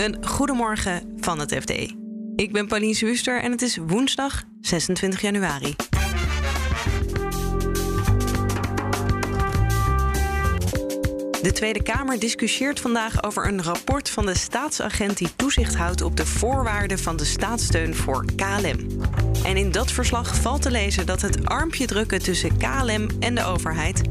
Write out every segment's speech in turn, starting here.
Een goedemorgen van het FD. Ik ben Pauline Wuster en het is woensdag 26 januari. De Tweede Kamer discussieert vandaag over een rapport van de staatsagent die toezicht houdt op de voorwaarden van de staatssteun voor KLM. En in dat verslag valt te lezen dat het armpje drukken tussen KLM en de overheid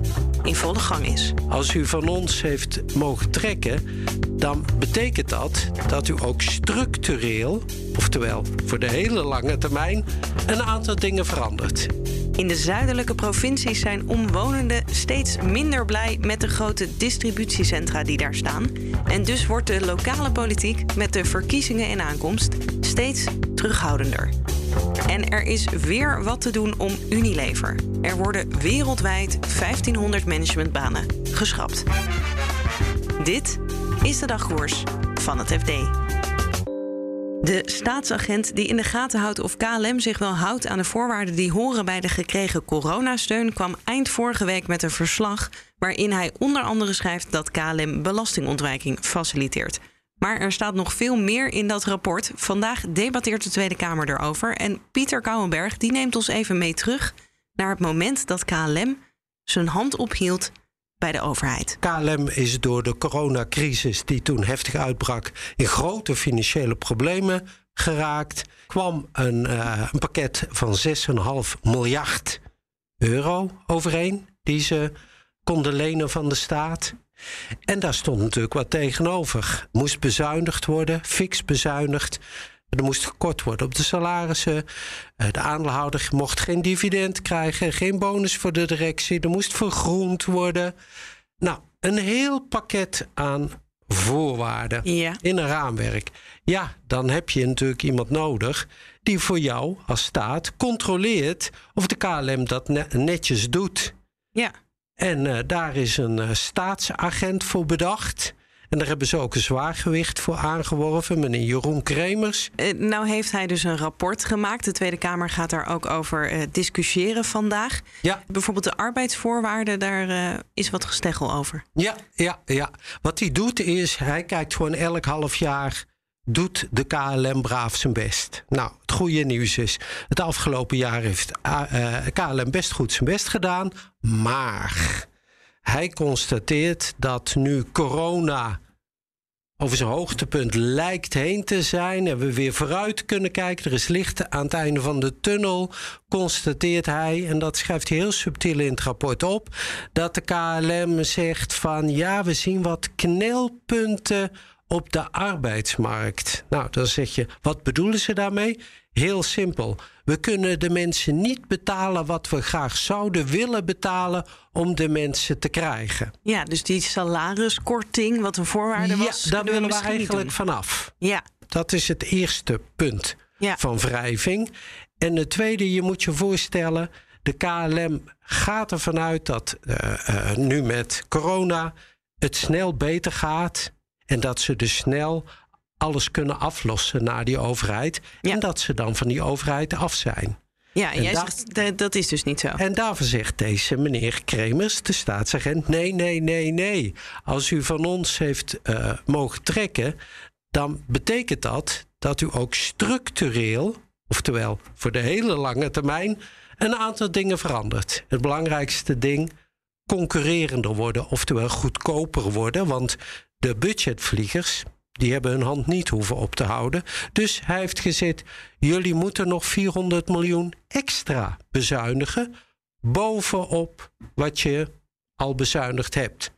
in volle gang is. Als u van ons heeft mogen trekken, dan betekent dat dat u ook structureel, oftewel voor de hele lange termijn, een aantal dingen verandert. In de zuidelijke provincies zijn omwonenden steeds minder blij met de grote distributiecentra die daar staan. En dus wordt de lokale politiek met de verkiezingen in aankomst steeds terughoudender. En er is weer wat te doen om Unilever. Er worden wereldwijd 1500 managementbanen geschrapt. Dit is de dagkoers van het FD. De staatsagent die in de gaten houdt of KLM zich wel houdt aan de voorwaarden die horen bij de gekregen coronasteun, kwam eind vorige week met een verslag waarin hij onder andere schrijft dat KLM belastingontwijking faciliteert. Maar er staat nog veel meer in dat rapport. Vandaag debatteert de Tweede Kamer erover. En Pieter Kouwenberg die neemt ons even mee terug naar het moment dat KLM zijn hand ophield bij de overheid. KLM is door de coronacrisis die toen heftig uitbrak in grote financiële problemen geraakt. Kwam een, uh, een pakket van 6,5 miljard euro overeen die ze konden lenen van de staat. En daar stond natuurlijk wat tegenover. Moest bezuinigd worden, fix bezuinigd. Er moest gekort worden op de salarissen. Eh, de aandeelhouder mocht geen dividend krijgen, geen bonus voor de directie. Er moest vergroend worden. Nou, een heel pakket aan voorwaarden in een raamwerk. Ja, dan heb je natuurlijk iemand nodig die voor jou als staat controleert of de KLM dat netjes doet. Ja. En uh, daar is een uh, staatsagent voor bedacht. En daar hebben ze ook een zwaargewicht voor aangeworven, meneer Jeroen Kremers. Uh, nou heeft hij dus een rapport gemaakt. De Tweede Kamer gaat daar ook over uh, discussiëren vandaag. Ja. Bijvoorbeeld de arbeidsvoorwaarden, daar uh, is wat gesteggel over. Ja, ja, ja. Wat hij doet is, hij kijkt gewoon elk half jaar doet de KLM braaf zijn best. Nou, het goede nieuws is, het afgelopen jaar heeft uh, KLM best goed zijn best gedaan. Maar hij constateert dat nu corona over zijn hoogtepunt lijkt heen te zijn en we weer vooruit kunnen kijken. Er is licht aan het einde van de tunnel, constateert hij, en dat schrijft hij heel subtiel in het rapport op, dat de KLM zegt van ja, we zien wat knelpunten op de arbeidsmarkt. Nou, dan zeg je, wat bedoelen ze daarmee? Heel simpel. We kunnen de mensen niet betalen wat we graag zouden willen betalen om de mensen te krijgen. Ja, dus die salariskorting, wat een voorwaarde was, ja, daar willen we, we eigenlijk vanaf. Ja. Dat is het eerste punt ja. van wrijving. En het tweede, je moet je voorstellen, de KLM gaat ervan uit dat uh, uh, nu met corona het snel beter gaat. En dat ze dus snel alles kunnen aflossen naar die overheid. Ja. En dat ze dan van die overheid af zijn. Ja, en, jij zegt dat is dus niet zo. En daarvoor zegt deze meneer Kremers, de staatsagent: nee, nee, nee, nee. Als u van ons heeft uh, mogen trekken, dan betekent dat dat u ook structureel, oftewel voor de hele lange termijn, een aantal dingen verandert. Het belangrijkste ding concurrerender worden, oftewel goedkoper worden. Want de budgetvliegers, die hebben hun hand niet hoeven op te houden. Dus hij heeft gezegd: jullie moeten nog 400 miljoen extra bezuinigen. Bovenop wat je al bezuinigd hebt.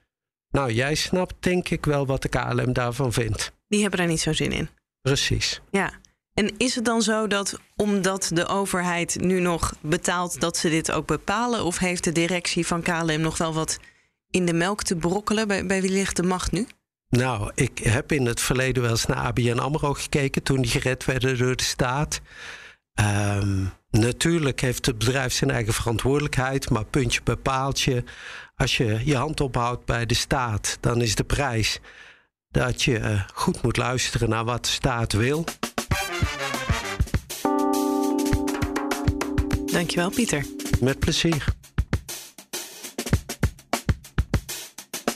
Nou, jij snapt denk ik wel wat de KLM daarvan vindt. Die hebben daar niet zo zin in. Precies. Ja. En is het dan zo dat omdat de overheid nu nog betaalt, dat ze dit ook bepalen? Of heeft de directie van KLM nog wel wat in de melk te brokkelen? Bij, bij wie ligt de macht nu? Nou, ik heb in het verleden wel eens naar ABN AMRO gekeken... toen die gered werden door de staat. Um, natuurlijk heeft het bedrijf zijn eigen verantwoordelijkheid... maar puntje bij paaltje... als je je hand ophoudt bij de staat... dan is de prijs dat je goed moet luisteren naar wat de staat wil. Dankjewel, Pieter. Met plezier.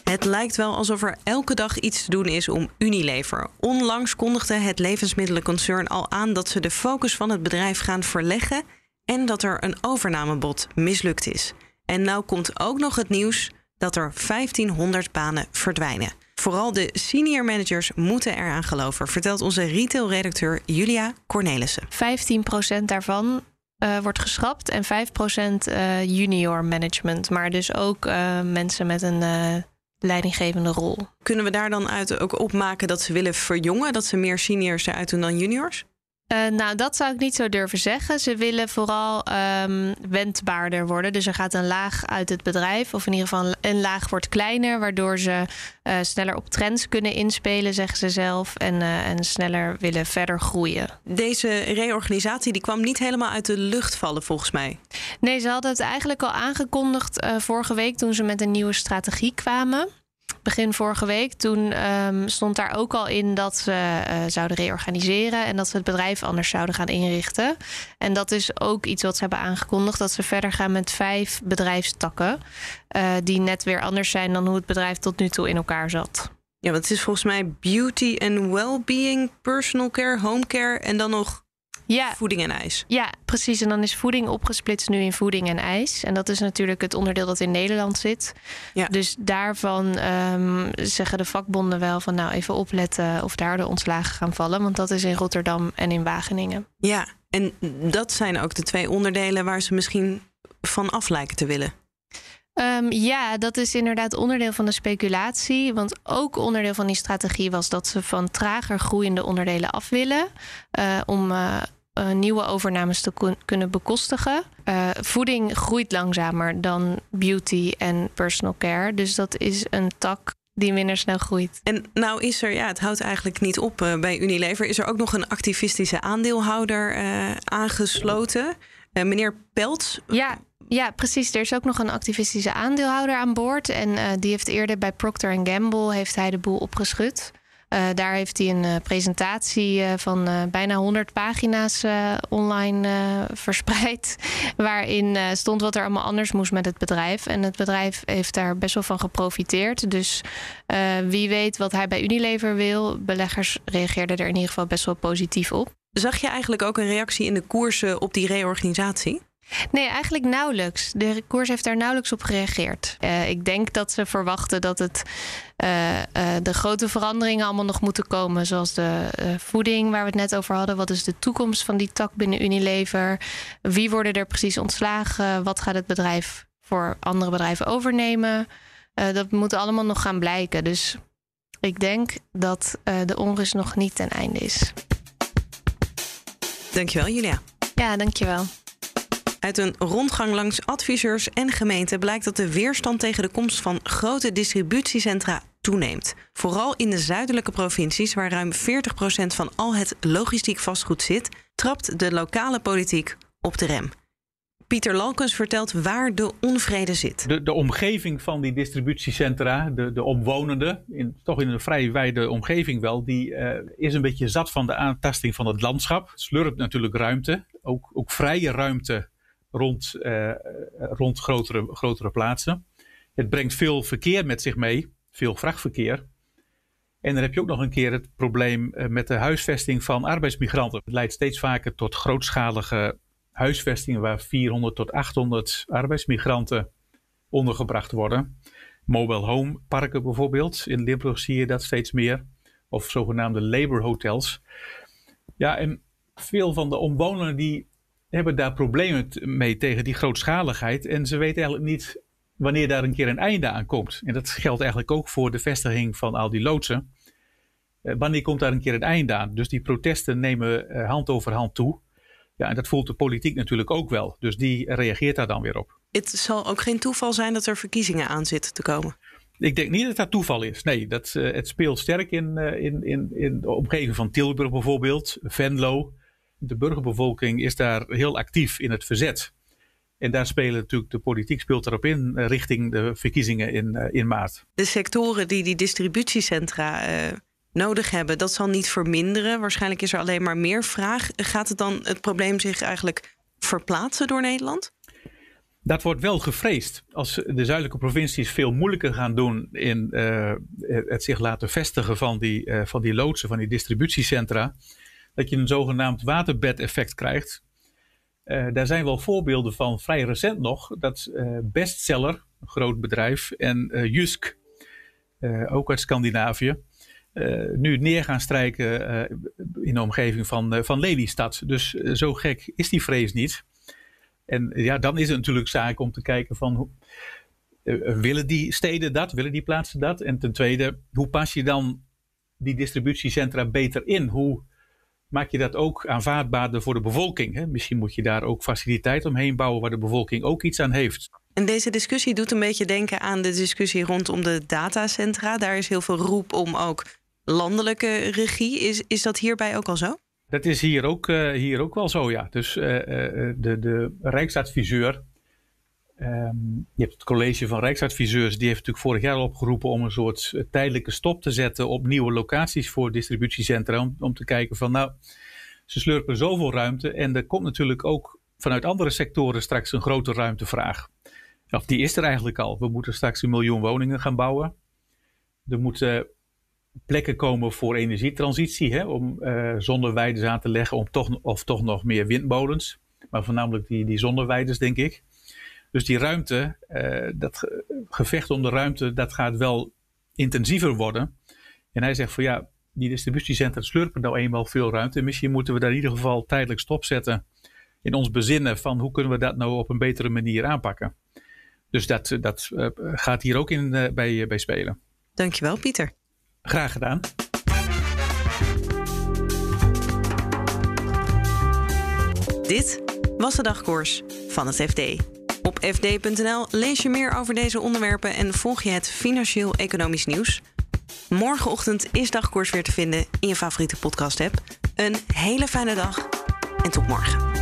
Het lijkt wel alsof er elke dag iets te doen is om Unilever. Onlangs kondigde het levensmiddelenconcern al aan dat ze de focus van het bedrijf gaan verleggen en dat er een overnamebod mislukt is. En nou komt ook nog het nieuws dat er 1500 banen verdwijnen. Vooral de senior managers moeten eraan geloven, vertelt onze retailredacteur Julia Cornelissen. 15% daarvan uh, wordt geschrapt en 5% uh, eh, junior management. Maar dus ook uh, mensen met een leidinggevende rol. Kunnen we daar dan uit ook opmaken dat ze willen verjongen, dat ze meer seniors eruit doen dan juniors? Uh, nou, dat zou ik niet zo durven zeggen. Ze willen vooral um, wendbaarder worden. Dus er gaat een laag uit het bedrijf, of in ieder geval een laag wordt kleiner, waardoor ze uh, sneller op trends kunnen inspelen, zeggen ze zelf, en, uh, en sneller willen verder groeien. Deze reorganisatie die kwam niet helemaal uit de lucht vallen, volgens mij. Nee, ze hadden het eigenlijk al aangekondigd vorige week toen ze met een nieuwe strategie kwamen begin vorige week. Toen um, stond daar ook al in dat ze uh, zouden reorganiseren en dat ze het bedrijf anders zouden gaan inrichten. En dat is ook iets wat ze hebben aangekondigd: dat ze verder gaan met vijf bedrijfstakken. Uh, die net weer anders zijn dan hoe het bedrijf tot nu toe in elkaar zat. Ja, want het is volgens mij beauty and well-being, personal care, home care en dan nog ja. voeding en ijs. Ja, precies. En dan is voeding opgesplitst nu in voeding en ijs. En dat is natuurlijk het onderdeel dat in Nederland zit. Ja. Dus daarvan um, zeggen de vakbonden wel van nou even opletten of daar de ontslagen gaan vallen. Want dat is in Rotterdam en in Wageningen. Ja, en dat zijn ook de twee onderdelen waar ze misschien van af lijken te willen. Um, ja, dat is inderdaad onderdeel van de speculatie. Want ook onderdeel van die strategie was dat ze van trager groeiende onderdelen af willen. Uh, om uh, uh, nieuwe overnames te kunnen bekostigen. Uh, voeding groeit langzamer dan beauty en personal care. Dus dat is een tak die minder snel groeit. En nou is er, ja, het houdt eigenlijk niet op uh, bij Unilever. Is er ook nog een activistische aandeelhouder aangesloten? meneer Peltz? Ja, ja, precies. Er is ook nog een activistische aandeelhouder aan boord. En die heeft eerder bij Procter Gamble heeft hij de boel opgeschud. Uh, daar heeft hij een uh, presentatie uh, van bijna 100 pagina's online verspreid. Waarin stond wat er allemaal anders moest met het bedrijf. En het bedrijf heeft daar best wel van geprofiteerd. Dus wie weet wat hij bij Unilever wil. Beleggers reageerden er in ieder geval best wel positief op. Zag je eigenlijk ook een reactie in de koersen op die reorganisatie? Nee, eigenlijk nauwelijks. De koers heeft daar nauwelijks op gereageerd. Uh, ik denk dat ze verwachten dat het, uh, uh, de grote veranderingen allemaal nog moeten komen. Zoals de voeding waar we het net over hadden. Wat is de toekomst van die tak binnen Unilever? Wie worden er precies ontslagen? Wat gaat het bedrijf voor andere bedrijven overnemen? dat moet allemaal nog gaan blijken. Dus ik denk dat de onrust nog niet ten einde is. Dankjewel, Julia. Ja, dankjewel. Uit een rondgang langs adviseurs en gemeenten blijkt dat de weerstand tegen de komst van grote distributiecentra toeneemt. Vooral in de zuidelijke provincies, waar ruim 40% van al het logistiek vastgoed zit, trapt de lokale politiek op de rem. Pieter Lalkens vertelt waar de onvrede zit. De, de omgeving van die distributiecentra, de, de omwonenden, in, toch in een vrij wijde omgeving wel, die uh, is een beetje zat van de aantasting van het landschap. Slurpt natuurlijk ruimte, ook, ook vrije ruimte rond, uh, rond grotere, grotere plaatsen. Het brengt veel verkeer met zich mee, veel vrachtverkeer. En dan heb je ook nog een keer het probleem eh, met de huisvesting van arbeidsmigranten. Het leidt steeds vaker tot grootschalige huisvestingen waar 400 tot 800 arbeidsmigranten ondergebracht worden. Mobile home parken bijvoorbeeld. In Limburg zie je dat steeds meer. Of zogenaamde labor hotels. Ja, en veel van de omwonenden die hebben daar problemen mee tegen die grootschaligheid. En ze weten eigenlijk niet wanneer daar een keer een einde aan komt. En dat geldt eigenlijk ook voor de vestiging van al die loodsen. Uh, wanneer komt daar een keer een einde aan? Dus die protesten nemen uh, hand over hand toe. Ja, en dat voelt de politiek natuurlijk ook wel. Dus die reageert daar dan weer op. Het zal ook geen toeval zijn dat er verkiezingen aan zitten te komen. Ik denk niet dat dat toeval is. Nee, dat, uh, het speelt sterk in, in, in, in de omgeving van Tilburg bijvoorbeeld, Venlo de burgerbevolking is daar heel actief in het verzet. En daar spelen natuurlijk de politiek speelt erop in eh, richting de verkiezingen in, eh, in maart. De sectoren die die distributiecentra uh, nodig hebben, dat zal niet verminderen. Waarschijnlijk is er alleen maar meer vraag. Gaat het dan het probleem zich eigenlijk verplaatsen door Nederland? Dat wordt wel gevreesd. Als de zuidelijke provincies veel moeilijker gaan doen in het zich laten vestigen van die, van die loodsen, van die distributiecentra, dat je een zogenaamd waterbedeffect krijgt. Uh, daar zijn wel voorbeelden van vrij recent nog. Dat Bestseller, een groot bedrijf, en Jusk, ook uit Scandinavië, nu neer gaan strijken in de omgeving van, van Lelystad. Dus zo gek is die vrees niet. En ja, dan is het natuurlijk zaak om te kijken van hoe, uh, willen die steden dat, willen die plaatsen dat? En ten tweede, hoe pas je dan die distributiecentra beter in? Hoe maak je dat ook aanvaardbaarder voor de bevolking? Hè? Misschien moet je daar ook faciliteit omheen bouwen waar de bevolking ook iets aan heeft. En deze discussie doet een beetje denken aan de discussie rondom de datacentra. Daar is heel veel roep om ook landelijke regie. Is, is dat hierbij ook al zo? Dat is hier ook, uh, hier ook wel zo, ja. Dus uh, de, de Rijksadviseur, um, je hebt het college van Rijksadviseurs, die heeft natuurlijk vorig jaar opgeroepen om een soort tijdelijke stop te zetten op nieuwe locaties voor distributiecentra. Om, om te kijken van, nou, ze slurpen zoveel ruimte en er komt natuurlijk ook vanuit andere sectoren straks een grote ruimtevraag. Of die is er eigenlijk al. We moeten straks een miljoen woningen gaan bouwen. Er moeten plekken komen voor energietransitie, hè, om uh, zonneweiders aan te leggen, om toch, of toch nog meer windmolens. Maar voornamelijk die, die zonneweiders, denk ik. Dus die ruimte, uh, dat gevecht om de ruimte, dat gaat wel intensiever worden. En hij zegt van ja, die distributiecentra slurpen nou eenmaal veel ruimte. Misschien moeten we daar in ieder geval tijdelijk stopzetten in ons bezinnen van hoe kunnen we dat nou op een betere manier aanpakken. Dus dat, dat uh, gaat hier ook in, bij, bij spelen. Dankjewel, Pieter. Graag gedaan. Dit was de dagkoers van het FD. Op fd.nl lees je meer over deze onderwerpen en volg je het financieel-economisch nieuws. Morgenochtend is dagkoers weer te vinden in je favoriete podcast-app. Een hele fijne dag en tot morgen.